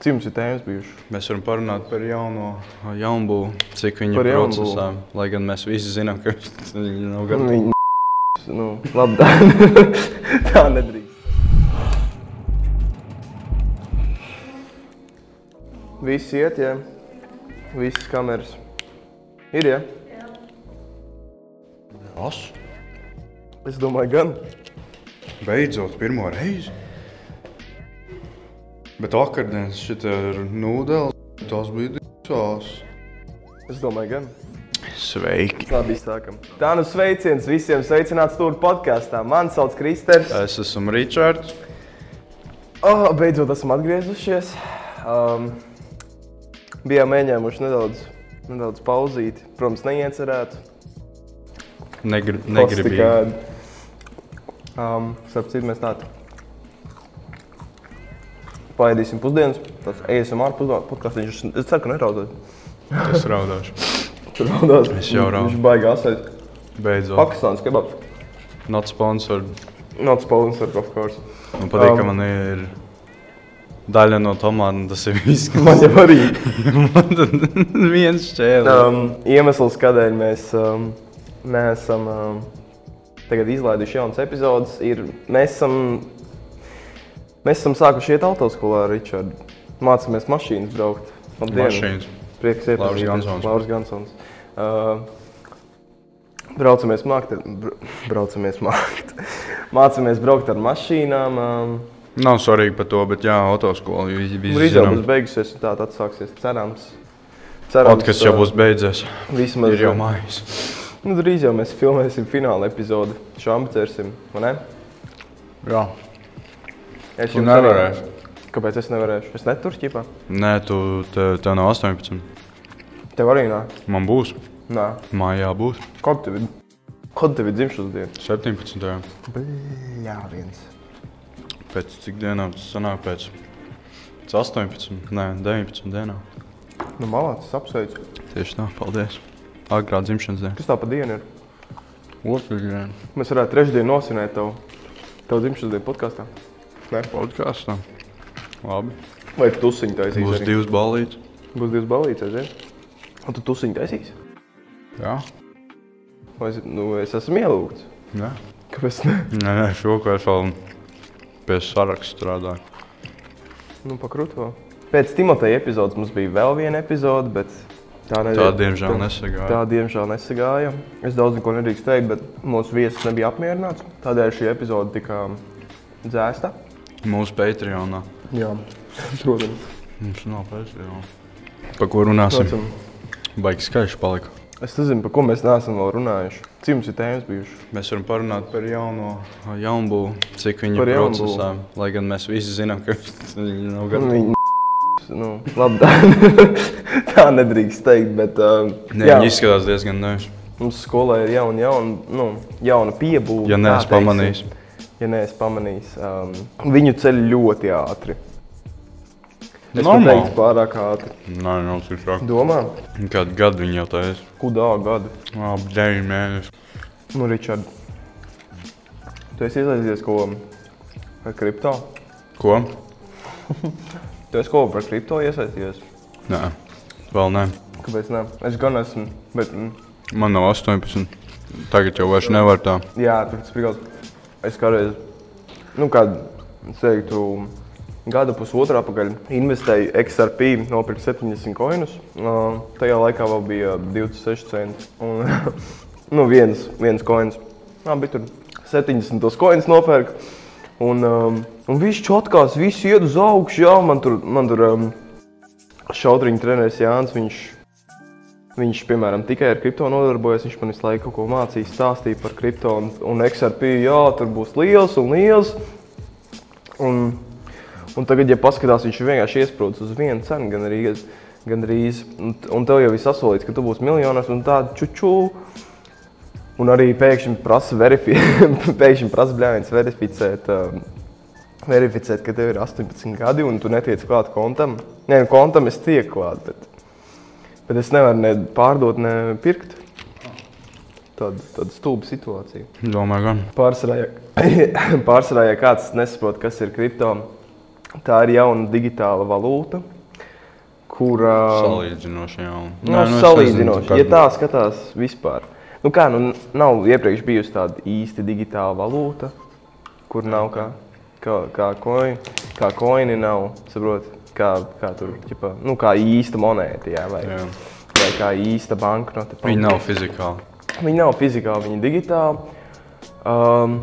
Cik mums ir tēmas bijušas? Mēs varam parunāt par jauno jaunbūvu, cik viņa Par ir procesā. Lai gan mēs visi zinām, ka viņš nav Nu, gatavs. Viņi nu, labi, tā, tā nedrīkst. Visi iet, ja? Visas kameras. Ir, ja? As, Es domāju, gan. beidzot, pirmo reizi. Bet vakardienas šitā ir nūdeles, tās bija divas. Es domāju, gan. Sveiki! Labi, sākam. Tā nu sveiciens visiem sveicināts tur podkāstā. Mani sauc Kristers. Es esmu Ričards. Oh, beidzot esam atgriezušies. Um, bijām mēģinājuši nedaudz, nedaudz pauzīt. Protams, neiecerētu. Negri, negribīgi. Um, starp citu, mēs tādu paēdīsim pusdienas. Tas ejam ar podkāstu. Es ceru, ka neraudās. Tas raudāšu. Tur raudās. Es jau raudu. Viņš baigās aiz Beidzot. Pakistānas kebabs. Not sponsored. Not sponsored, of course. Man patīk, ka Um, man ir daļa no tomāta. Tas ir viss, kas Man jau arī. man tad viens šķēlis. Um, iemesls, kādēļ mēs um, neesam um, tagad izlaiduši jaunas epizodes, ir mēs esam, mēs esam sākuši iet autoskolā ar Richardu. Mācāmies mašīnas braukt. Labdien! Mašīnas. Prieks iepazīties. Gansons. Lauris Gansons. Uh, braucamies mākt, ar- br braucamies mākt. Mācāmies braukt ar mašīnām. Um, Nav svarīgi par to, bet jā, autoskola jau jau zinām. būs beigusies, un tā atsāksies. Cerams. Cerams Podkas jau uh, būs beidzies. Vismaz Ir jau mājas. Nu, drīz jau mēs filmēsim fināla epizodi. Šāpēsim, vai ne? Jā. Es Tu jums nevarēsi. arī- Kāpēc es nevarēšu? Es neturu ķipā. Nē, tu te, tev nav 18. Tev arī nā. Man būs. Nā. Mājā būs. Kad tev ir? Kad tev ir dzimšanas diena? 17. Jā, viens. Pēc cik dienām tas sanāk? Pēc, pēc 18. Nē, 19 dienām. Nu, malācis, apsveicu. Tieši tā, paldies. Agrā dzimšanas diena. Kas tā pa dienu ir? Otrdiena. Mēs varētu trešdien nosinēt tavu, tavu dzimšanas dienu podkāstā. Nē. Podkāstā. Labi. Vai tu tusiņu taisīsi? Būs arī? divas balītas. Būs divas balītas, aiziet. Un tu tusiņu taisīsi? Jā. Vai es, nu, es esmu ielūgts? Jā. Kāpēc ne? Nē, nē, šovakar es vēl pie saraksta strādāju. Nu, pakrūto. Pēc Timoteja epizodes mums bija vēl viena epizode, bet tā nedēļa. Tā, diemžēl, nesagāja. Tā diemžēl nesagāja. Es daudz neko nedrīkst teikt, bet mūsu viesis nebija apmierināts. Tādēļ šī epizode tika dzēsta. Mūsu Patreonā. Jā, protams. Mums nav Patreon. Par ko runāsim? Protams. Baigi skaļš palika. Es nezinu, par ko mēs neesam vēl runājuši. Cik mums ir tēmas bijušas? Mēs varam parunāt par jauno jaunbūvu, cik viņa Par ir jaunbūvu. procesā. Lai gan mēs visi zinām, ka viņš nav gatavs. Viņi nu, labi, tā, tā nedrīkst teikt, bet um, Nē, jā, viņi izskatās diezgan nevis. mums skolā ir jauna, jauna, nu, jauna piebūve. Ja neesmu teiksim. Ja neesmu pamanījis, um, viņu ceļ ļoti ātri. Es Normāli. teiktu, pārāk ātri. Nē, nav tik traki. Domā, Kādu gadu viņi jau taisa? kudā gada? Ap 9 mēnešus. Nu, Ričard, tu esi iesaistījies ko par kripto? Ko? Tu esi ko par kripto iesaistījies? Nē, vēl nē. Kāpēc ne? Es gan esmu, bet, mm, Man nav 18. Tagad jau vairs nevar tā. jā, tas ir Es kādreiz, nu, kādu, es teiktu, gadu pusotru atpakaļ investēju XRP, nopirku 70 koinus. Uh, tajā laikā vēl bija 26 centi. Un, nu, viens, viens koins. Jā, bija tur 70 tos koinus nopērku. Un, um, un viss čotkās, viss iet uz augšu. Jā, man tur, man tur um, šautriņu treneris Jānis. Viņš, Viņš, piemēram, tikai ar kripto nodarbojas. Viņš man visu laiku kaut ko mācīja, stāstīja par kripto un, un XRP. Jā, tur būs liels un liels. Un, un tagad, ja paskatās, viņš vienkārši iesprūdis uz vienu cenu, gan arī. Gan rīz, un, un tev jau ir sasolīts, ka tu būsi miljonārs un tādu čuču. Un arī pēkšņi prasa, verifi pēkšņi prasa bļāviens verificēt, um, verificēt, ka tev ir 18 gadi un tu netiec klāt kontam. Nē, nu, kontam es tieku klāt, bet, bet es nevaru ne pārdot, ne pirkt. Tāda, tāda stulba situācija. Domāju, gan. Pārsvarā, ja, pārsvarā, ja kāds nesaprot, kas ir kripto, Tā ir jauna digitāla valūta, kura Salīdzinoši jau. Nu, no, salīdzinoši, ja tā skatās vispār. Nu, kā, nu, nav iepriekš bijusi tāda īsti digitāla valūta, kur nav kā, kā, kā, koini, kā koini nav, saprot, kā, kā tur, ķipa, nu, kā īsta monēta, jā, vai, Jā. vai kā īsta banknote. Viņi nav fizikāli. Viņi nav fizikāli, viņi ir digitāli. Um,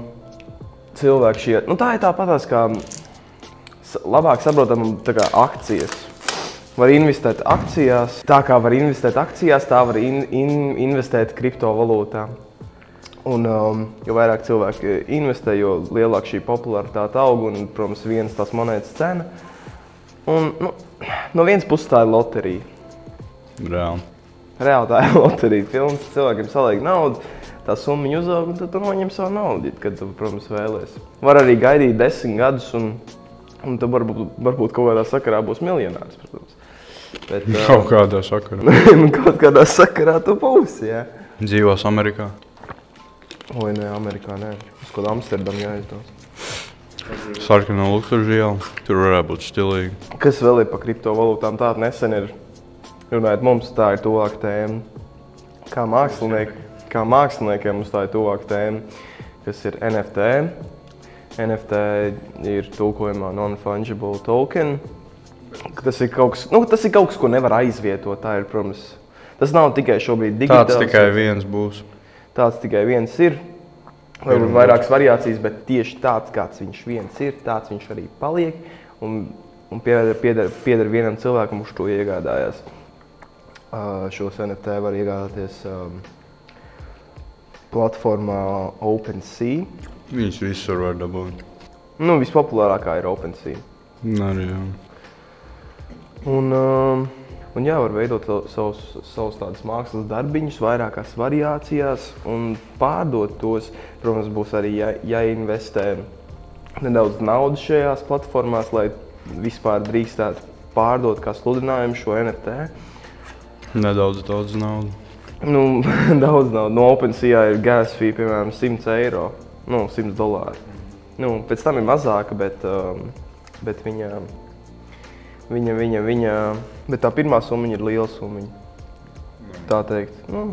cilvēki šie, nu tā ir tāpatās kā labāk saprotam tā kā akcijas. Var investēt akcijās, tā kā var investēt akcijās, tā var in, in, investēt kriptovalūtā. Un, um, jo vairāk cilvēki investē, jo lielāka šī popularitāte aug un, protams, viens tās monētas cena. Un, nu, no vienas puses tā ir loterija. Reāli. Reāli tā ir loterija. Filmas cilvēkiem saliek naudu, tā summa uzaug, un tad tu noņem savu naudu, kad tu, protams, vēlēsies. Var arī gaidīt desmit gadus, un, un tad varbūt, varbūt kaut kādā sakarā būs miljonārs. Protams. Bet, Kaut kādā sakarā. nu, kaut kādā sakarā tu būsi. Jā. Dzīvos Amerikā. Oi, nē, Amerikā nē. Uz kādu Amsterdamu jāizdod. Sarkanā lukturā iela. Tur varētu būt stilīgi. Kas vēl ir par kriptovalūtām? Tāda nesen ir. Runājot, mums tā ir tuvāka tēma. Kā, mākslinieki, kā māksliniekiem mums tā ir tuvāka tēma, kas ir NFT. NFT ir tulkojumā non-fungible token. Tas ir, kaut kas, nu, tas ir kaut kas, ko nevar aizvietot. Tā ir, protams, tas nav tikai šobrīd digitāls. Tāds tikai viens būs. Tāds tikai viens ir. Varbūt vairākas variācijas, bet tieši tāds, kāds viņš viens ir, tāds viņš arī paliek. Un, un pieder, pieder, pieder vienam cilvēkam, kurš to iegādājās. Uh, šos NFT var iegādāties um, platformā OpenSea. Viņus visur var dabūt. Nu, vispopulārākā ir OpenSea. Arī jā. Un, um, un jā, var veidot sa- savus, savus tādus mākslas darbiņus, vairākās variācijās un pārdot tos. Protams, būs arī jā, jāinvestē nedaudz naudas šajās platformās, lai vispār drīkstētu pārdot kā sludinājumu šo NFT. Nedaudz daudz naudas. Nu, daudz nav. No OpenSea ir gas fee, piemēram, 100 eiro, nu, 100 dolāri. Nu, pēc tam ir mazāka, bet, um, bet viņa, viņa, viņa, viņa, bet tā pirmā summa ir liela summa. Tā teikt. Nu,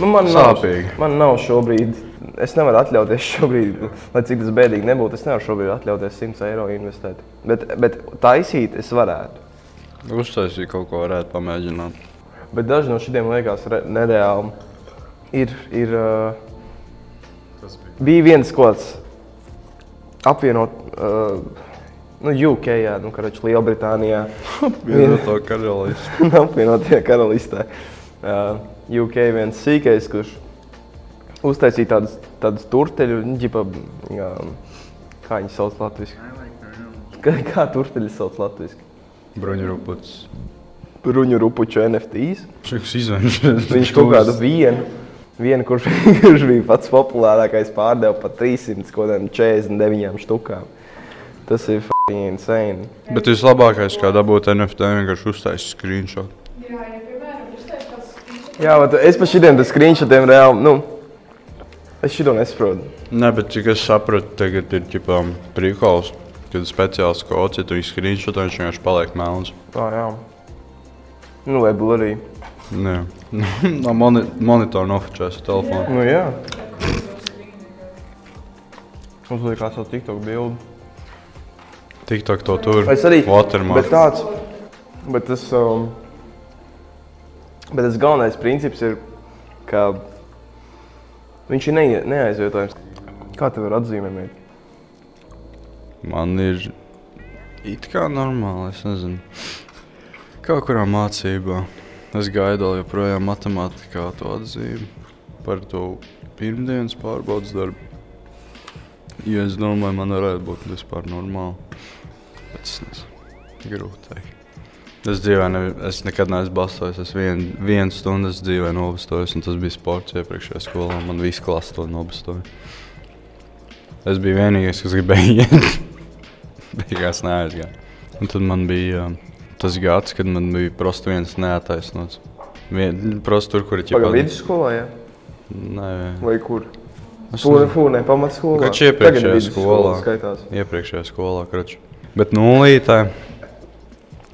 nu, man, nav, Sāpīgi. man nav šobrīd, es nevaru atļauties šobrīd, lai cik tas bēdīgi nebūtu, es nevaru šobrīd atļauties 100 eiro investēt. Bet, bet taisīt es varētu. Uztaisīt kaut ko varētu pamēģināt. Bet daži no šiem liekas re- nereāli. Ir, ir, uh, bija viens kaut kāds apvienot, uh, nu, UK, jā, nu, karač, Lielbritānijā, Vienu to karalisti. apvienotajā karalistē. Uh, UK viens sīkais, kurš uztaisīja tādus, tādus turteļu, nu, ģipa, jā, kā viņi sauc latviski. Kā, kā turteļi sauc latviski? Bruņuruputs. Bruņu rupuču NFTs. Šis izvēlēšanās. Viņš kaut kādu vienu, vienu kurš, kurš bija pats populārākais, pārdeva par 349 štukām. Tas ir insane. Bet vislabākais, kā dabūt NFT, vienkārši uztaisīt screenshot. Jā, ja piemēram, uztaisīt kāds screenshot, Jā, bet es par šiem screenshotiem reāli, nu, es šito nesaprotu. Nē, bet cik es sapratu, tagad ir ģipām prikals, kad ir speciāls kods, ja tu izskrīni screenshot, viņš vienkārši paliek melns. Tā, jā. Nu, vai blurī. Nē, no moni monitora nofočēs telefonu. Nu, jā. Uzliekās savu TikTok bildi. TikTok to tur. Es arī. Bet Watermark. tāds, bet tas, um, bet tas galvenais princips ir, ka viņš ir neie- neaizvietojams. Kā tev ir atzīmējumi? Man ir it kā normāli, es nezinu. Kā kurā mācībā. Es gaidu joprojām matemātikā to atzīmi par to pirmdienas pārbaudas darbu. Jo es domāju, man varētu būt vispār normāli. Nezinu, grūti teikt. Es dzīvē, ne, es nekad neesmu balsojis. Es vien, vienu stundu es dzīvē nobalsojos, un tas bija sports iepriekšējā skolā. Man viss klasa to nobalsoja. Es biju vienīgais, kas gribēja iet. Beigās neaizgāja. Un tad man bija um, tas gads, kad man bija prosti viens neataisnots. Vien, prosti tur, kur ir Pagaidām, ķipa- vidusskolā, jā? Nē, vai kur? es Fūne, fūne, pamatskolā. Kač iepriekšējā skolā. Skaitās. iepriekšējā skolā. Krač. Bet nulītē,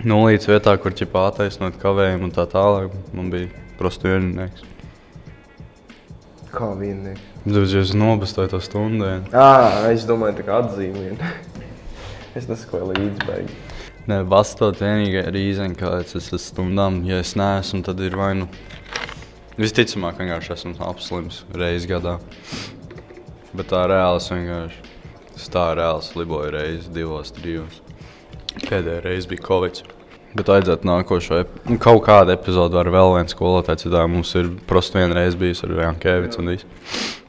nulītes vietā, kur ķipā attaisnot kavējumu un tā tālāk, man bija prosti vieninieks. Kā viennieks. Daudz jau es nobestoju to stundu. Ah, es domāju, tā kā atzīme. vien. es nesakoju līdzi beigās. Nē, bastot vienīgā rīzene, kāds es esmu stundām. Ja es neesmu, tad ir vai nu. Visticamāk, vienkārši esmu apslims reizes gadā. Bet tā reāli es vienkārši. Es tā reāli sliboju reizes, divos, trijos. Pēdējā reize bija Covid. Bet vajadzētu nākošo, nu, kaut kādu epizodi ar vēl vienu skolotāju. Citādi mums ir prosti viena reize bijusi ar Jankēvicu un visu.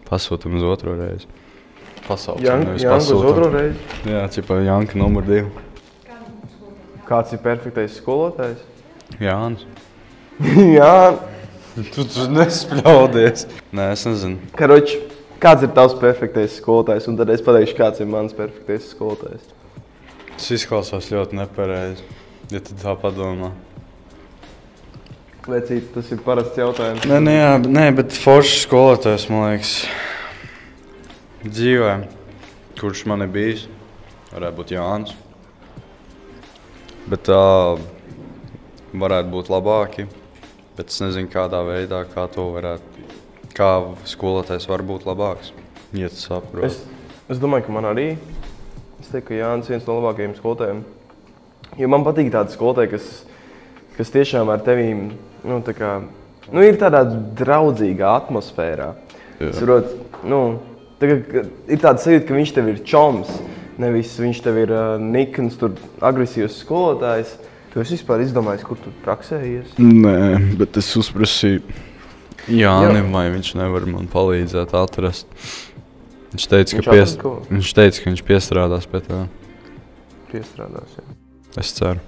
Pasūtām uz otro reizi. Pasaules reizi. Jā, tipā Janka numur divi. Kāds ir perfektais skolotājs? Jānis. Jā, Tu tur nespļaudies. Nē, es nezinu. Karoči, kāds ir tavs perfektais skolotājs? Un tad es pateikšu, kāds ir mans perfektais skolotājs. Tas izklausās ļoti nepareizi. Ja tu tā padomā. Vecīt, tas ir parasts jautājums. Nē, nē, jā, nē bet foršs skolotājs, man liekas, dzīvē, kurš man ir bijis, varētu būt Jānis. Bet tā varētu būt labāki. Bet es nezinu, kādā veidā, kā to varētu, kā skolotājs var būt labāks. Ja tu saproti. Es, es domāju, ka man arī. Es teiktu, ka Jānis ir viens no labākajiem skolotājiem. Jo man patīk tādi skolotāji, kas, kas tiešām ar tevi nu, tā kā, nu, ir tādā draudzīgā atmosfērā. Jā. Saprot, nu, tā kā, ka ir tāds sajūta, ka viņš tev ir čoms. Nevis viņš tev ir uh, nikns, tur agresīvs skolotājs. Tu esi vispār izdomājis, kur tu praksējies. Nē, bet es uzprasīju Jānim, vai viņš nevar man palīdzēt atrast. Viņš teica, Viņš ka, pies... atrada ko? viņš, teica, ka viņš piestrādās pie tā. Piestrādās. Jā. Es ceru.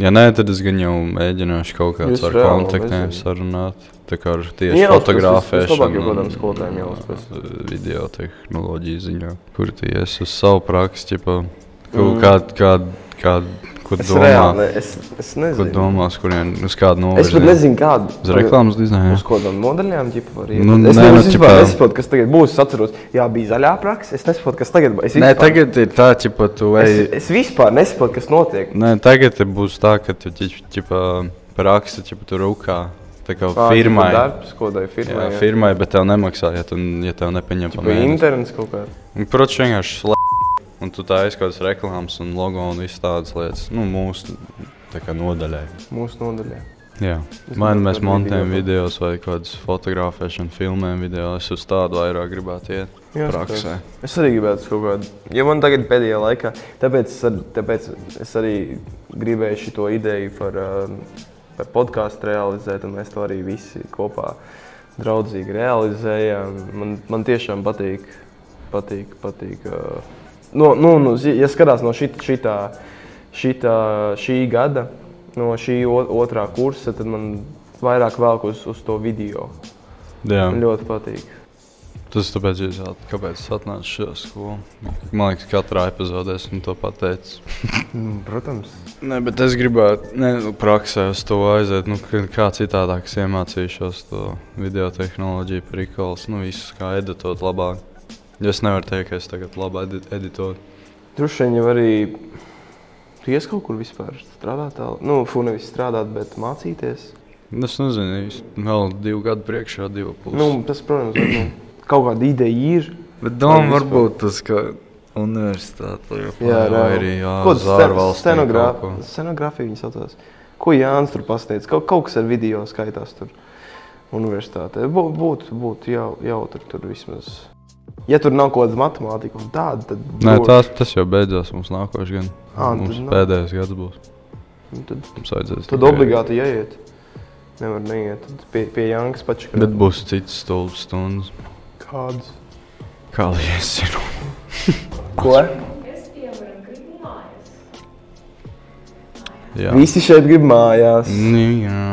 Ja nē, tad es gan jau mēģināšu kaut Jūs ar kontaktiem sarunāt. Tā kā ar tieši vis- fotografēšanu. jau un, kādam skolotājam jāuzpras. uh, Video tehnoloģiju ziņā. Kur tu iesi uz savu praksi, ķipa, Mm. mm. kādu, kādu, kādu, ko Es domā. reāli ne, es, es Ko nezinu. domās, kurien, uz kādu Es pat novirzienu? nezinu, kādu. Uz reklāmas dizainu. Uz kādām modeļiem ģipa var iet. Nu, es nē, nu, nu, vispār ķipā- nesaprotu, kas tagad būs. Es atceros, jā, bija zaļā praksa. Es nesaprotu, kas tagad būs. Es, Nē, vispār- tagad ir tā, ka tu es, ej. es vispār nesaprotu, kas notiek. Nē, tagad būs tā, ka tu ķipa, raksti, ķipa, tu rūkā. Tā kā Ā, firmai. ģipa Darbs, kodai firmai. Jā, firmai, bet tev nemaksā, ja, tu, ja tev nepaņem pa Vai internets kaut kā? Protams, vienkārši. Un tu tā aizkauts reklāmas un logo un visas tādas lietas. Nu, mūsu tā nodaļai. Mūsu nodaļā. Jā. Vai nu mēs montējam video. vai kādas fotografēšanu, filmējam video. Es uz tādu vairāk gribētu iet. Jā, Praksē. Es arī gribētu kaut kādu. Ja man tagad pēdējā laikā, tāpēc es, ar, tāpēc es arī gribēju šo ideju par, uh, par podkāstu realizēt, un mēs to arī visi kopā draudzīgi realizējām. Man, man tiešām patīk, patīk, patīk. Uh, no, nu, nu, zi- ja skatās no šita, šitā, šitā, šī gada, no šī otrā kursa, tad man vairāk velk uz, uz to video. Jā. Man ļoti patīk. Tas tāpēc, at- kāpēc es atnācu šajā skolā. Man liekas, katrā epizodē esmu to pateicis. Mm, Protams. Nē, bet es gribētu, ne, nu, praksē uz to aiziet. Nu, kā citādāk es iemācīšos to video tehnoloģiju, prikals, nu, visu kā editot labāk. Jo es nevaru teikt, ka es tagad labi edi editoju. Droši vien jau arī ies kaut kur vispār strādāt. tāl- Nu, fu nevis strādāt, bet mācīties. Es nezinu, īsti vēl divu gadu priekšā, divu pusi. Nu, tas, protams, var, nu, kaut kāda ideja ir. bet var varbūt tas, ka universitāte Jā, vai reāli. arī Ko tas ārvalstī ko. Scenogrāfija viņa saucās. Ko Jānis tur pasniedz? Kaut, kaut kas ar video skaitās tur universitātē. Bū- Būtu būt jau, jautri tur vismaz. Ja tur nav kaut kāda matemātika un tāda, tad. Nē, tās, tas jau beidzās mums nākošais gads. Mums tad pēdējais gads būs. nu, Tad, Mums vajadzēs tad obligāti jāiet. Nevar neiet Tad pie, pie Jānis pačakā. Bet būs citas stulbas stundas. kādas? Kā lai es zinu? Ko? Jā. Visi šeit grib mājās. Nu, jā.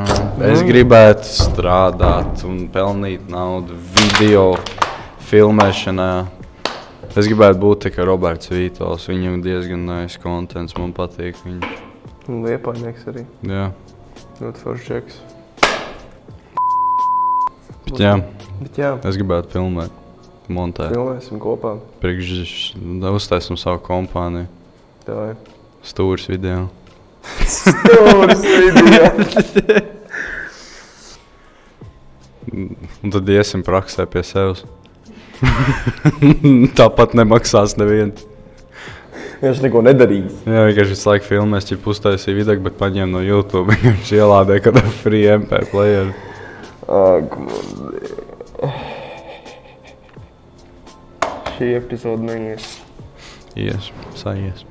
Es gribētu strādāt un pelnīt naudu video filmēšanā. Es gribētu būt tā kā Roberts Vītols. Viņam diezgan nice kontents, man patīk. Viņš. Un Liepainieks arī. Jā, Ļoti foršs džeks. bet jā, Bet jā, es gribētu filmēt, montēt. filmēsim kopā. Priekš uztaisam savu kompāniju. Ir. Stūris video. Stūris video. Un tad iesim praksē pie sevis. Tāpat nemaksās neviens. Viņš neko nedarīs. Jā, vienkārši visu laiku filmēs, ja uztaisīja video, bet paņēma no YouTube. Viņš ielādēja kādā free MP player. Ak. Šī epizode neies. Ies, sajies.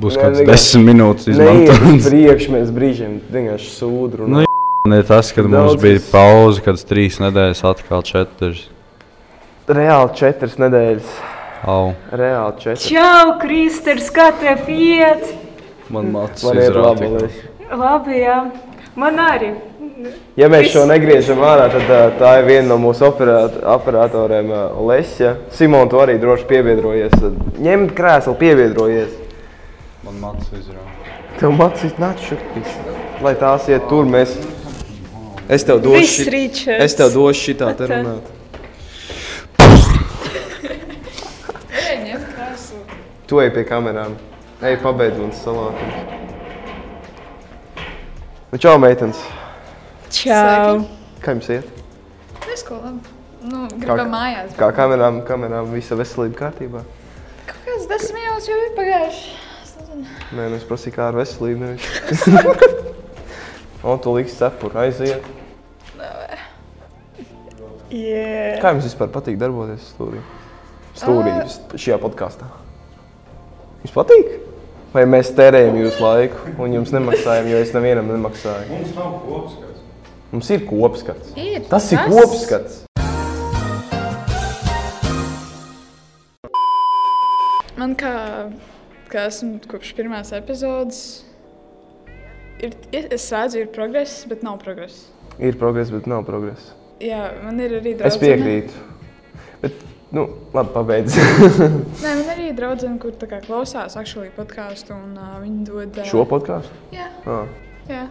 Būs kāds desmit minūtes izmantots. priekšu, mēs brīžiem vienkārši sūdu. Nu, Ne tas, kad mums Daudz bija pauze, kad trīs nedēļas atkal četras. Reāli četras nedēļas. Au, Reāli četras. Čau, Kristers, kā tev iet? man macis Man ir labi. Labi, jā. Man arī. Ja mēs šo negriežam ārā, tad ā, tā ir viena no mūsu operāt, operatoriem, ā, Lesja. Simon, tu arī droši piebiedrojies. Ņemt krēslu, piebiedrojies. Man macis izrāva. Tev mācīt, nāc šurpīs. Lai tās iet tur, mēs. Es tev Viss došu, Ričards. es tev došu šitā te runāt. Tu ej pie kamerām. Ej, pabeidz manas salātus. Nu, čau, meitenes. Čau. Kā jums iet? Viss ko labi. Nu, gribam mājās. Kā kamerām, kamerām visa veselība kārtībā? Kaut kāds desmit minūtes jau ir pagājuši. Es nezinu. Nē, nu es prasīju, kā ar veselību. Nevis. O, tu liks cepuru, aiziet. Yeah. Kā jums vispār patīk darboties stūrī? Stūrī šajā podkāstā. Jums patīk? Vai mēs tērējam jūsu laiku un jums nemaksājam, jo es nevienam nemaksāju? Mums nav kopskats. Mums ir kopskats. Ir. Tas ir kopskats. Man kā, kā esmu kopš pirmās epizodes, ir, es redzu, ir progress, bet nav progress. Ir progress, bet nav progress. Jā, man ir arī Es draudzene. piekrītu. Bet, nu, labi, pabeidz. Nē, man arī ir draudzene, kur kā klausās aktuāli podkāstu, un uh, viņi dod. ā, Šo podkāstu? Jā, Ah, jā.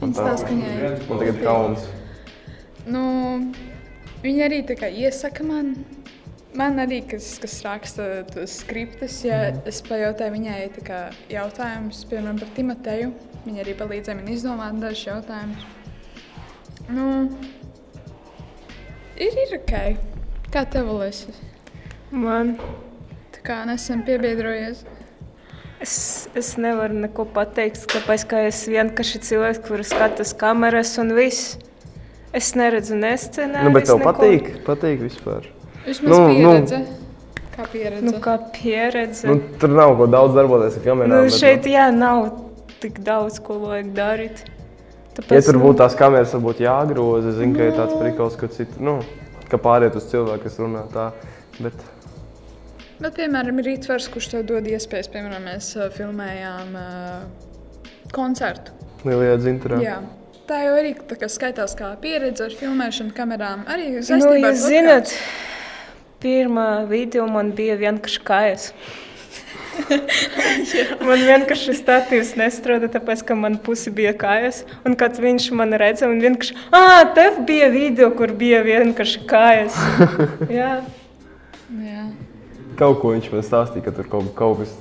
Viņi stāsta, ka viņai. man tagad kauns. Nu, viņi arī tā kā iesaka man. Man arī, kas, kas raksta tos skriptus, ja es pajautāju viņai kā jautājumus, piemēram, par Timoteju. Viņa arī palīdzēja man izdomāt dažus jautājumus. Nu, ir, ir ok. Kā tev liekas? Man. Tā kā nesen piebiedrojies. Es, es nevaru neko pateikt, tāpēc ka es vienkārši cilvēks, kurš skatās kameras un viss. Es neredzu ne scenāriju. Nu, bet tev patīk? Patīk vispār. Vismaz Nu, nu, nu. pieredze. Nu. Kā pieredze? Nu, kā pieredze. Nu, tur nav ko daudz darboties ar kamerām. nu, bet, šeit jā, nav tik daudz, ko vajag darīt. Tāpēc, Ja tur nu, būtu tās kameras, varbūt jāgroza. Zinu, ka ir tāds prikals, ka, citu, nu, ka pāriet uz cilvēku, kas runā tā. Bet Bet, piemēram, ir rītvars, kurš tev dod iespējas, piemēram, mēs uh, filmējām uh, koncertu. lielajā dzintarā. Jā. Tā jau arī tā kā skaitās kā pieredze ar filmēšanu kamerām. Arī Nu, saistībā jūs zināt, pirmā video man bija vienkārši kājas. man vienkārši statīvs nestrādā, tāpēc, ka man pusi bija kājas. Un kad viņš man redzēja, un vienkārši, ah, tev bija video, kur bija vienkārši kājas. Jā, Jā. Kaut ko viņš man stāstīja, ka tur kaut, kaut kas,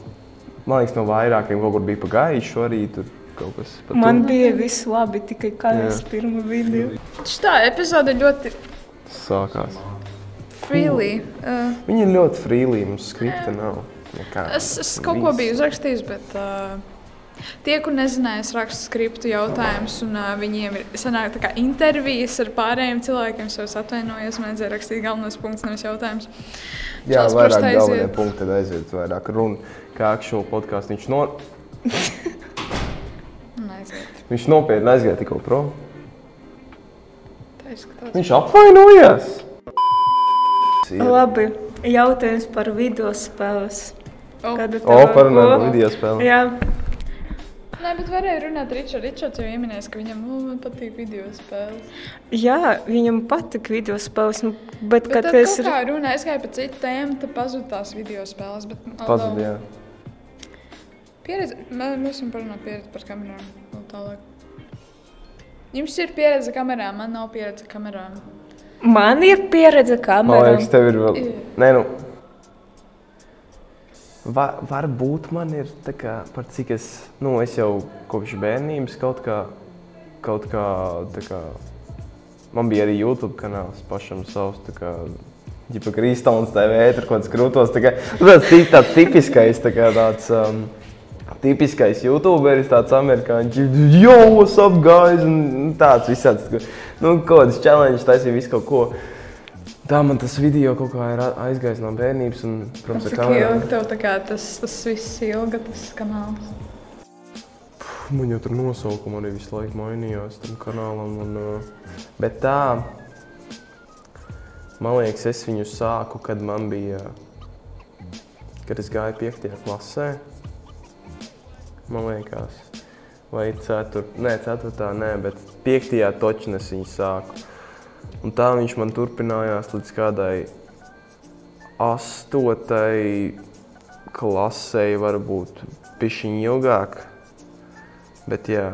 man liekas, no vairākiem kaut kur bija pagājuši arī. Tur kaut kas pa man bija viss labi, tikai kājas Jā. pirmā video. Tā epizode ļoti sākās. freely. Uh, Viņi ir ļoti frīlī, mums skripta nav. Nekā. es, es kaut ko biju uzrakstījis, bet uh, tie, kur nezināja, es rakstu skriptu jautājumus, un uh, viņiem ir sanāk, kā intervijas ar pārējiem cilvēkiem. Es jau atvainojos, man vajadzēja rakstīt galvenos punktus, nevis jautājumus. Jā, Čels vairāk galvenie punkti, tad aiziet vairāk runa. Kā aktuāli podkāsts viņš, no, viņš nopietni aizgāja tikko prom. Viņš apvainojās. Labi, jautājums par video spēles. O. Parunājot par video spēli. Jā, Nē, bet varēja runāt ar Ričardu. Ričards jau pieminēja, ka viņam man patīk video spēles. jā, viņam patīk video spēles, nu, bet, Bet kad tad es kā runāju, es gāju pa citu tēmu, tad pazuda tās video spēles. Bet, Pazud, jā. Pieredze, mē- mēs varam parunāt pieredzi par kamerām. vēl tālāk. Jums ir pieredze kamerām, man nav pieredze kamerām. Man ir pieredze Man kamerā. liekas, tev ir vēl. Ir. Nē, nu. Va, varbūt man ir tā kā, par cik es, nu, es jau kopš bērnības kaut kā, kaut kā, tā kā, man bija arī YouTube kanāls pašam savs, tā kā, ģipa Kristons TV, tur kaut kāds krūtos, tā kā, nu, tāds, tāds tipiskais, tā kā tāds, um, tipiskais youtuberis, tāds amerikāņš, yo, what's up, guys, un tāds visāds, nu, kaut kāds challenge, taisīja visu kaut ko. Tā man tas video kaut kā ir aizgājis no bērnības, un, protams, Cik ilgi tev tā kā tas, tas viss ilga, tas kanāls? Man jau tur nosaukuma arī visu laiku mainījās tam kanālam. Un, uh, bet tā, man liekas, es viņu sāku, kad man bija, kad es gāju 5. klasē. Man liekas, vai 4. Nē, 4. nē, bet 5. točnes viņu sāku. Un tā viņš man turpinājās līdz kādai 8. klasei, varbūt pišķiņi ilgāk. Bet, jā,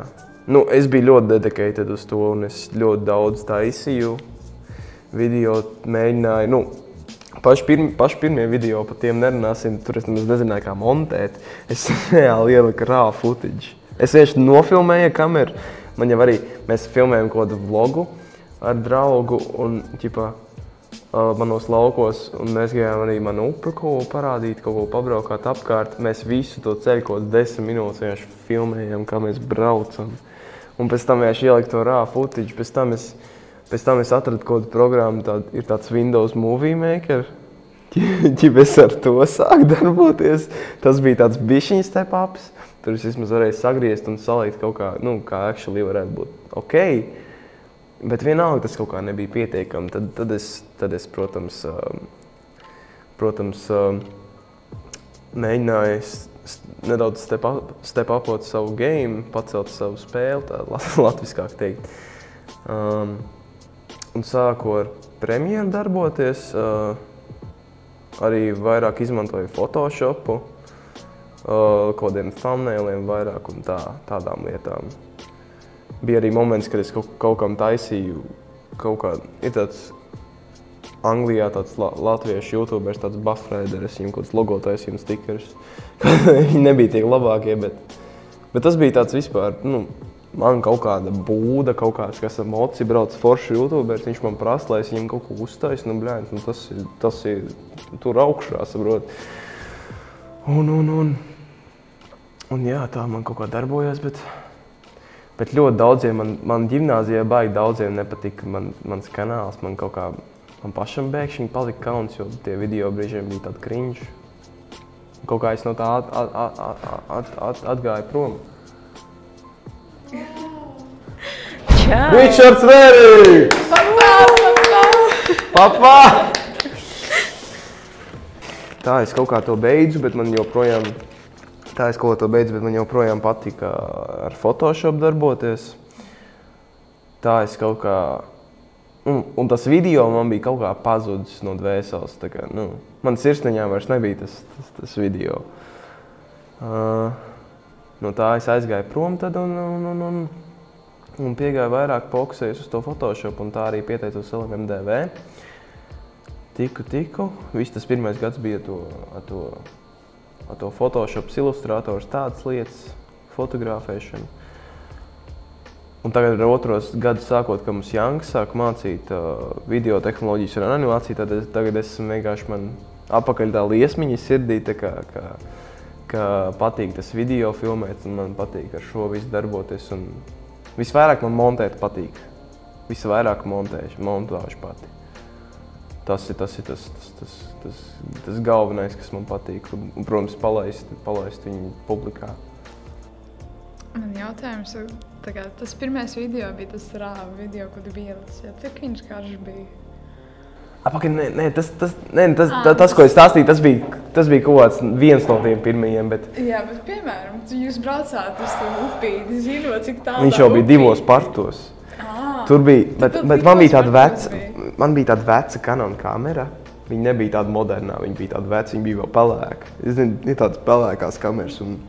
nu, es biju ļoti dedikēts uz to, un es ļoti daudz taisīju. Video mēģināju, nu, paši, pirmi, paši pirmie video par tiem nerunāsim. Tur es nezināju, kā montēt. Es reāli ieliku rāvu footage. Es vienkārši nofilmēju kameru. Man jau arī mēs filmējām kaut kādu vlogu ar draugu un ķipa, uh, manos laukos. Un mēs gājām arī manu upi kaut ko parādīt, kaut ko pabraukāt apkārt. Mēs visu to ceļu kaut desmit minūtes vienkārši filmējām, kā mēs braucam. Un pēc tam vienkārši ieliku to rāvu footage. Pēc tam es, pēc tam es atradu kaut kādu programmu, tād, ir tāds Windows Movie Maker. Ķip es ar to sāku darboties. Tas bija tāds bišķiņas step-ups. Tur es vismaz varēju sagriezt un salikt kaut kā, nu, kā actually varētu būt ok. Bet vienalga tas kaut kā nebija pietiekami. Tad, tad, es, tad es, protams, um, protams um, mēģināju nedaudz step up- step upot savu game, pacelt savu spēli, tā lat- latviskāk teikt. Um, un sāku ar premjeru darboties. Uh, arī vairāk izmantoju Photoshopu, uh, kaut kādiem thumbnailiem vairāk un tā, tādām lietām. Bija arī moments, kad es kaut, kaut kam taisīju kaut kādu, ir tāds Anglijā tāds la, latviešu youtuberis, tāds buffraider, es viņam kaut kāds logo taisīju un stikerus. Viņi nebija tie labākie, bet, bet tas bija tāds vispār, nu, man kaut kāda būda, kaut kāds, kas ar moci brauc forši youtuberis, viņš man prasa, lai es viņam kaut ko uztaisu, nu, blēņ, nu, tas, ir- tas ir tur augšā, saprot. Un, un, un, un jā, tā man kaut kā darbojās, bet, bet ļoti daudziem, man, man ģimnāzijā baigi daudziem nepatika man, mans kanāls, man kaut kā, man pašam bēkšņi palika kauns, jo tie video brīžiem bija tādi kriņš. Kaut kā es no tā at, at, at, at, at, at, atgāju prom. Čau! Ričards Vērīgs! Papā! Tā es kaut kā to beidzu, bet man joprojām, tā es kaut kā to beidzu, bet man joprojām patika ar Photoshop darboties. Tā es kaut kā, un, un tas video man bija kaut kā pazudis no dvēseles. Kā, nu, man sirsniņā vairs nebija tas, tas, tas video. Uh, no tā es aizgāju prom tad un, un, un, un, un piegāju vairāk fokusējos uz to Photoshop un tā arī pieteicos LMDV. Tiku, tiku. Viss tas pirmais gads bija to, to, ar to Photoshop, ilustrators, tādas lietas, fotografēšana. Un tagad ar otros gadus sākot, kad mums Janks sāk mācīt uh, video tehnoloģijas un animāciju, tad es, tagad esmu vienkārši man apakaļ tā liesmiņa sirdī, tā kā, kā, ka patīk tas video filmēt un man patīk ar šo visu darboties. Un visvairāk man montēt patīk. Visvairāk montēšu, montāžu pati. Tas ir tas, ir tas, tas, tas, tas, tas galvenais, kas man patīk. Un, protams, palaist, palaist viņu publikā. Man jautājums, tā kā, tas pirmais video bija tas rāva video, ko tu biji ielicis. Cik viņš karš bija? Apakaļ, nē, nē, tas, tas, nē, tas, tas, tas, ko es stāstīju, tas bija, tas bija kaut kāds viens no tiem pirmajiem. Bet Jā, bet piemēram, jūs braucāt uz to upīti, zinot, cik tālu. viņš jau bija divos partos. Tur bija, bet, bet man bija tāda veca, bija? Man bija tāda veca kanona kamera. Viņa nebija tāda moderna, viņa bija tāda veca, viņa bija vēl pelēka. Es zinu, ir tādas pelēkās kameras. Un,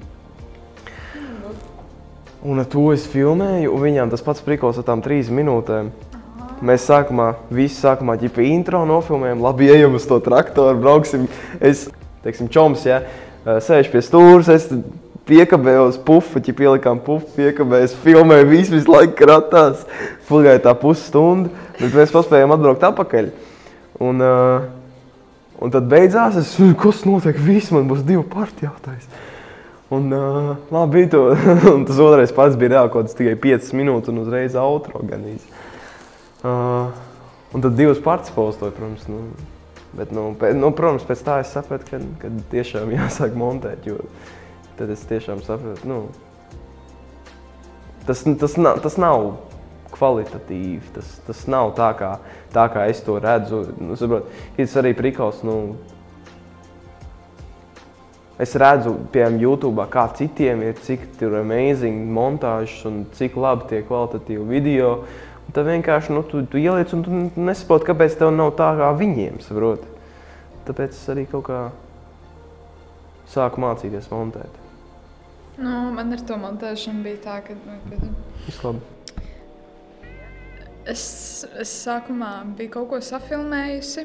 un ar to es filmēju, un viņām tas pats prikals ar tām trīs minūtēm. Mēs sākumā, visi sākumā ģipa intro nofilmējam, labi, ejam uz to traktoru, brauksim. Es, teiksim, čoms, ja, sēž pie stūres, es piekabēju uz pufu, ja pielikām pufu, piekabēju, es filmēju visu, visu laiku kratās. Pagāja tā pusstunda, bet mēs paspējām atbraukt atpakaļ. Un, uh, un tad beidzās, es, kas notiek, viss man būs divi parti jautājums. Un, uh, labi, bija to. un tas otrais pats bija reāli kaut kāds tikai 5 minūtes un uzreiz outro ganīs. Uh, un tad divas parts postoja, protams. Nu, bet, nu, pēc, nu, protams, pēc tā es sapratu, ka, ka tiešām jāsāk montēt, jo tad es tiešām sapratu, nu, tas, tas, nav, tas nav kvalitatīvi, tas, tas nav tā kā, tā, kā es to redzu. Nu, saprot, tas arī prikals, nu, Es redzu, piemēram, YouTube, kā citiem ir, cik tur amazing montāžas un cik labi tie kvalitatīvi video. Un tad vienkārši nu, tu, tu ieliec un tu nesaproti, kāpēc tev nav tā kā viņiem. Saprot. Tāpēc es arī kaut kā sāku mācīties montēt. Nu, man ar to montēšanu bija tā, ka nu, Viss labi. es, es sākumā biju kaut ko safilmējusi,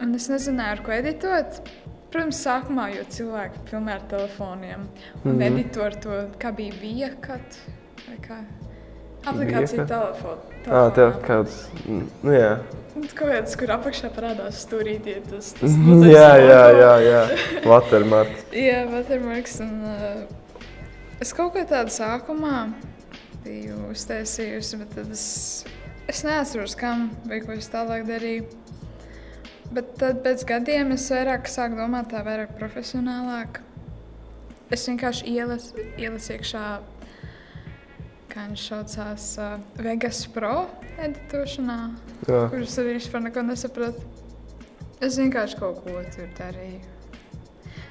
un es nezināju, ar ko editot. Protams, sākumā jau cilvēki filmē ar telefoniem, un mm. -hmm. edito ar to, kā bija viekat. vai kā. Aplikācija telefona. Ah, tev kāds, nu jā. Kaut kāds, kur apakšā parādās stūrītie, tas, tas Jā, jā, jā, jā. Watermark. Jā, Watermarks. Un, uh, es kaut kā tādu sākumā biju uztaisījusi, bet tad es, es neatceros, kam vai ko es tālāk darīju. Bet tad pēc gadiem es vairāk sāku domāt tā vairāk profesionālāk. Es vienkārši ielasu ielas iekšā, kā viņš saucās, uh, Vegas Pro editošanā, Jā. kurus arī vispār neko nesapratu. Es vienkārši kaut ko tur darīju.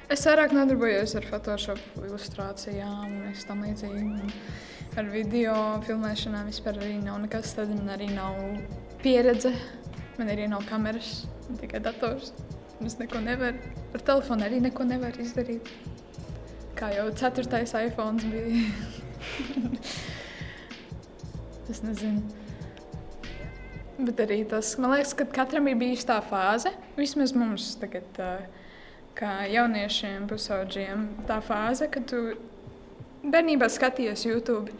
Es vairāk nodarbojos ar Photoshop, ilustrācijām un tam līdzīgi. Un Ar video filmēšanām vispār arī nav nekas tāds. Man arī nav pieredze, man arī nav kameras, tikai dators. Es neko nevaru. Ar telefonu arī neko nevaru izdarīt. Kā jau ceturtais iPhone bija. es nezinu. Bet arī tas, man liekas, ka katram ir bijusi tā fāze. Vismaz mums tagad, ā, kā jauniešiem, pusaudžiem, tā fāze, kad tu bērnībā skaties YouTube.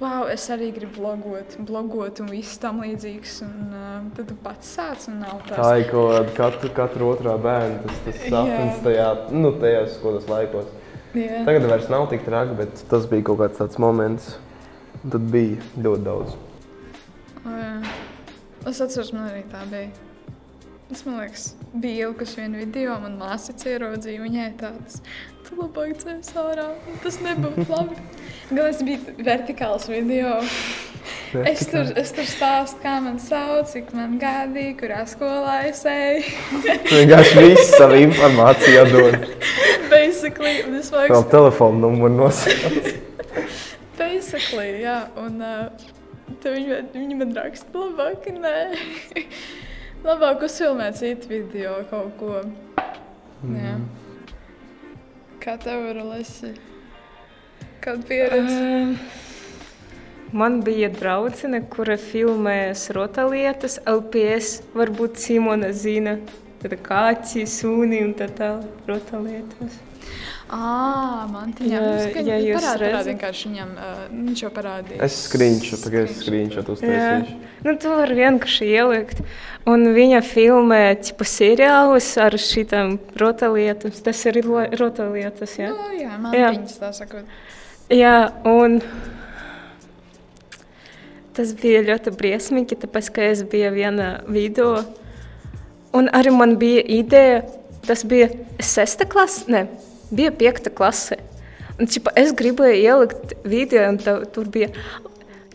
Wow, es arī gribu blogot, blogot un viss tam līdzīgs. Un, uh, tad tu pats sāc un nav Tā tas. ir kaut kāda katra, katra otrā bērna. Tas, tas sapnis Jā. tajā, nu, tajās skolas laikos. Jā. Tagad vairs nav tik traki, bet tas bija kaut kāds tāds moments. un Tad bija ļoti daudz. O, jā. Es atceros, man arī tā bija. Es domāju, bija ielikusi vienu video, man māsa ieraudzīja, viņai tāds - tu labāk cēlies ārā. Tas nebūtu labi. Gan es biju vertikāls video. Es tur, es tur stāstu, kā man sauc, cik man gadi, kurā skolā es eju. Vienkārši visu savu informāciju atdod. Basically, un es Vēl vajag telefonu numuru nosaukt. Basically, jā, un uh, viņi, viņi man raksta, labāk, nē. Labāk uzfilmēt citu video kaut ko. Jā. Kā tev ir lesi? Kāda pieredze? Um, Man bija draudzene, kura filmējas rotaļlietas, LPS. Varbūt Simona zina, tad kāķi, suni un tā tālāk rotaļlietas. Ā, man te Jā, ja ja jūs parāda, parāda redzat. vienkārši viņam, uh, viņš jau parādīja. Es screenshot, pagaidzi screenshot uztaisīšu. Nu, tu vari vienkārši ielikt. Un viņa filmē tipu seriālus ar šitām rotaļlietām. Tas ir rotaļlietas, jā. Nu, jā, man Jā. viņas tā sakot. Jā, un tas bija ļoti briesmīgi, tāpēc, ka es biju vienā video. Un arī man bija ideja, tas bija sesta klase, ne, bija piekta klase. Un, čipa, es gribēju ielikt video, un tā, tur bija,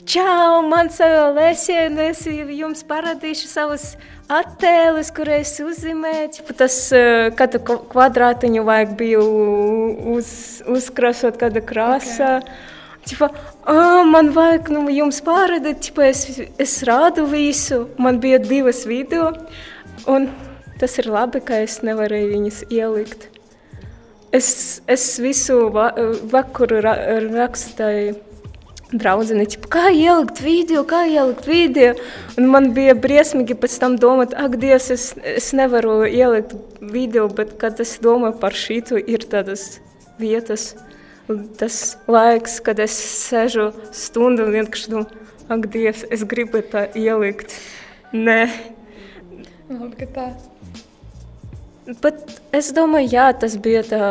čau, man sava lesija, un es jums parādīšu savas attēlus, kur es uzzīmēju. Čipa, tas eh, katru kva- kvadrātiņu vajag bija uz, uzkrāsot kāda krāsā. Okay. Čipa, man vajag nu, jums parādīt, čipa, es, es rādu visu. Man bija divas video, un tas ir labi, ka es nevarēju viņas ielikt. Es, es visu va vakaru ra rakstīju draudzene, ķipa, kā ielikt video, kā ielikt video. Un man bija briesmīgi pēc tam domāt, ak, Dievs, es, es nevaru ielikt video, bet kad es domāju par šītu, ir tādas vietas, tas laiks, kad es sēžu stundu un vienkārši domāju, ak, Dievs, es gribu tā ielikt. Nē, Labi, ka tā. Bet es domāju, jā, tas bija tā.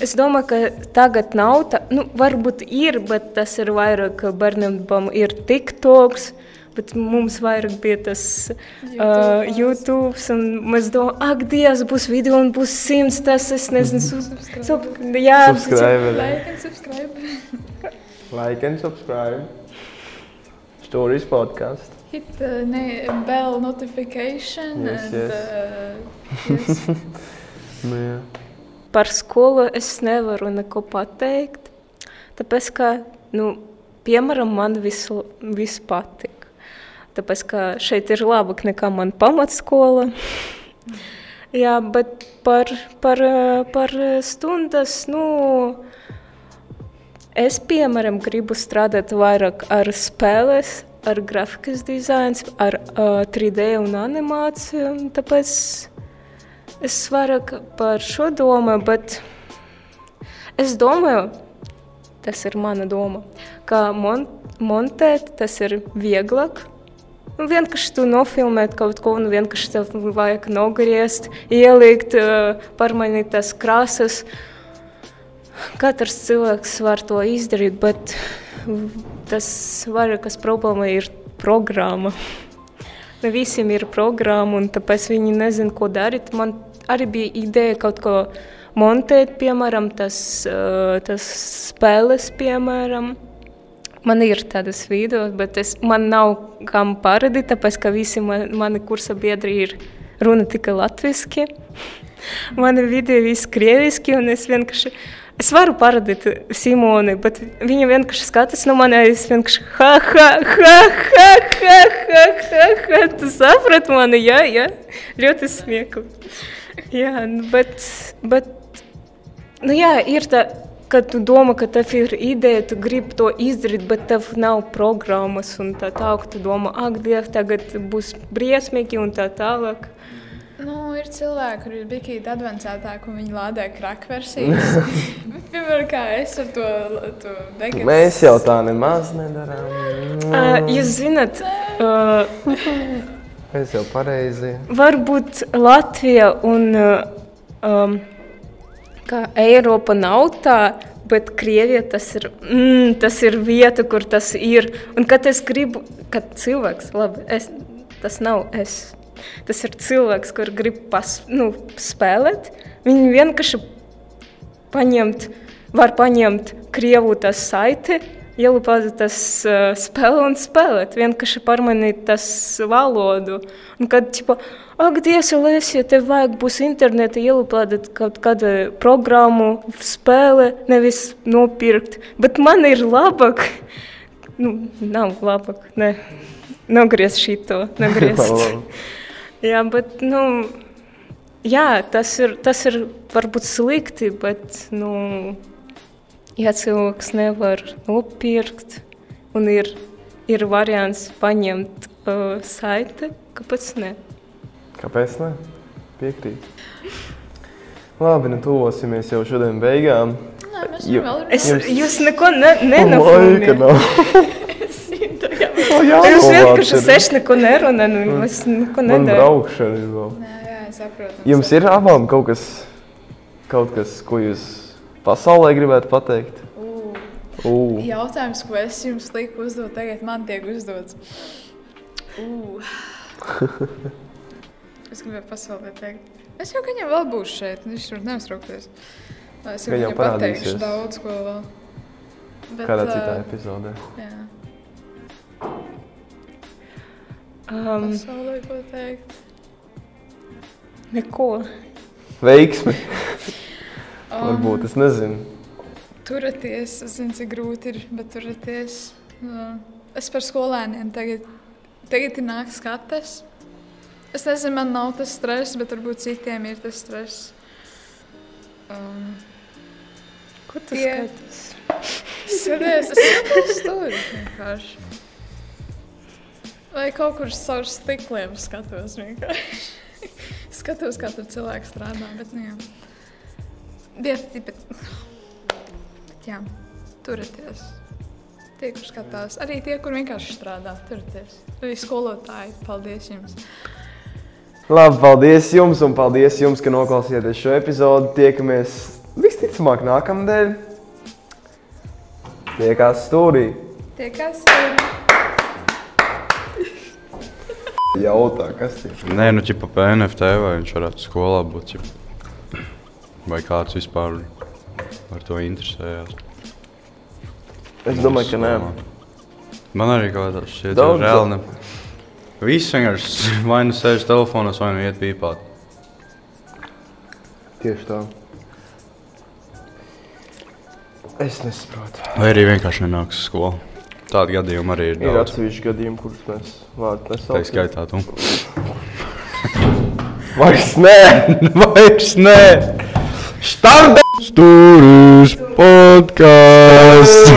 Es domāju, ka tagad nav tā, nu, varbūt ir, bet tas ir vairāk bērnam ir TikToks. Bet mums vairāk bija tas YouTube, uh, YouTube un mēs domājam, ak, Dievs, būs video un būs simts. Tas es nezinu, sub, sub, jā, Subscribe. Like and subscribe. Like and subscribe. Stories podcast. Hit uh, ne, bell notification. Yes, and, yes. Uh, yes. Nu, jā. Par skolu es nevaru neko pateikt. Tāpēc, ka, nu, piemēram, man visu, viss patīk. Tāpēc, ka šeit ir labāk nekā man pamatskola. Jā, bet par, par, par stundas, nu, es, piemēram, gribu strādāt vairāk ar spēles, ar grafikas dizains, ar uh, 3D un animāciju. Tāpēc es vairāk par šo domāju, bet es domāju, tas ir mana doma, ka mon montēt tas ir vieglāk. Nu, vienkārši tu nofilmēt kaut ko, un vienkārši tev vajag nogriezt, ielikt, pārmainīt tās krāsas. Katrs cilvēks var to izdarīt, bet tas vairākas problēma ir programma. Ne visiem ir programma, un tāpēc viņi nezina, ko darīt. Man arī bija ideja kaut ko montēt, piemēram, tas, uh, tas spēles, piemēram. Man ir tādas video, bet es, man nav kam parādīt, tāpēc ka visi man, mani kursa biedri ir runa tikai latviešu. Mani video ir krieviski, un es vienkārši. Es varu parādīt Simoni, bet viņa vienkārši skatās no manis. Es vienkārši ha, ha, ha, ha, ha, ha, ha, ha. Tu saprati mani, jā, jā. Ļoti smieklīgi. Jā, nu, bet, bet nu, jā, ir tā, kad tu domā, ka tev ir ideja, tu gribi to izdarīt, bet tev nav programmas un tā tālāk. Tu domā, ak, Dievs, tagad būs briesmīgi un tā tālāk. Nu, ir cilvēki, kuriem ir bijis advancētāk, un viņi lādē krāpju versijas. Bet, piemēram, kā es ar to, to vegetāru. Mēs jau tā nemaz nedarām. Uh, jūs zināt, uh, Mēs jau pareizi. varbūt Latvija un uh, um, kā Eiropa nav tā, bet Krievija tas ir, mm, tas ir vieta, kur tas ir. Un kad es gribu, kad cilvēks, labi, es, tas nav es. Tas ir cilvēks, kurš grib pas, nu, spēlēt. Viņi vienkārši paņemt, var paņemt krievu tas saiti, ielupāt tas uh, spēle un spēlēt. Vienkārši pārmainīt tas valodu. Un kad, tipo, ak, Dievs, Lēs, ja tev vajag būs interneta ielupāt kaut kādu programmu, spēle, nevis nopirkt. Bet man ir labāk. Nu, nav labāk, ne. Nogriez šito, nogriez. Jā, bet, nu, jā, tas ir, tas ir varbūt slikti, bet, nu, ja cilvēks nevar nopirkt un ir, ir variants paņemt uh, saiti, kāpēc ne? Kāpēc ne? Piekrīt. Labi, nu tuvosimies jau šodien beigām. Nē, mēs jau vēl Es, Jums- jūs neko ne, Laika nenofilmējat. nav. O, jā, Jūs vienkārši seši neko nerunājat, nu, es neko Man nedaru. braukšana ir vēl. Nē, jā, saprotu. Jums ir abām kaut kas, kaut kas, ko jūs pasaulē gribētu pateikt? Ū, Jautājums, ko es jums lieku uzdot, tagad man tiek uzdots. Ugh. es gribēju pasaulē teikt. Es jau viņam vēl būšu šeit, viņš tur neuztraukties. Es jau viņam pateikšu daudz ko vēl. Bet, kādā citā epizodē. Jā, Um, pasaulē ko teikt. neko. Veiksmi, Um, varbūt, es nezinu. Turieties, es zinu, cik grūti ir, bet turieties. Uh, Es par skolēniem tagad, tagad ir nāks skates. Es nezinu, man nav tas stress, bet varbūt citiem ir tas stress. Um, Tie- skaties? Skaties, es skatos tur vienkārši. Vai kaut kur caur stikliem skatos vienkārši. skatos, kā tur cilvēks strādā, bet nu jā. Vieti, bet, bet jā, turieties. Tie, kur skatās, arī tie, kur vienkārši strādā, turieties. Arī skolotāji, paldies jums. Labi, paldies jums un paldies jums, ka noklausījāties šo epizodu. Tiekamies visticamāk nākamnedēļ. Tiekās stūrī. Tie, kas Jautā, kas ir? Nē, nu, ķipa pa NFT vai viņš varētu skolā būt. Ķipa. Vai kāds vispār par to interesējās? Es domāju, ka nē. Man arī kaut kādā šķiet, Daudz- reāli ne. Visi vienkārši vai nu sēž telefonos, vai nu iet pīpāt. Tieši tā. Es nesaprotu. Vai arī vienkārši nenāks uz skolu. Tādi gadījumi arī ir Ir daudz. atsevišķi gadījumi, kurus mēs vārdu Tā nesaucam. skaitā tu. Vairs nē! Vairs nē! Štāda! Stūris podkāsts!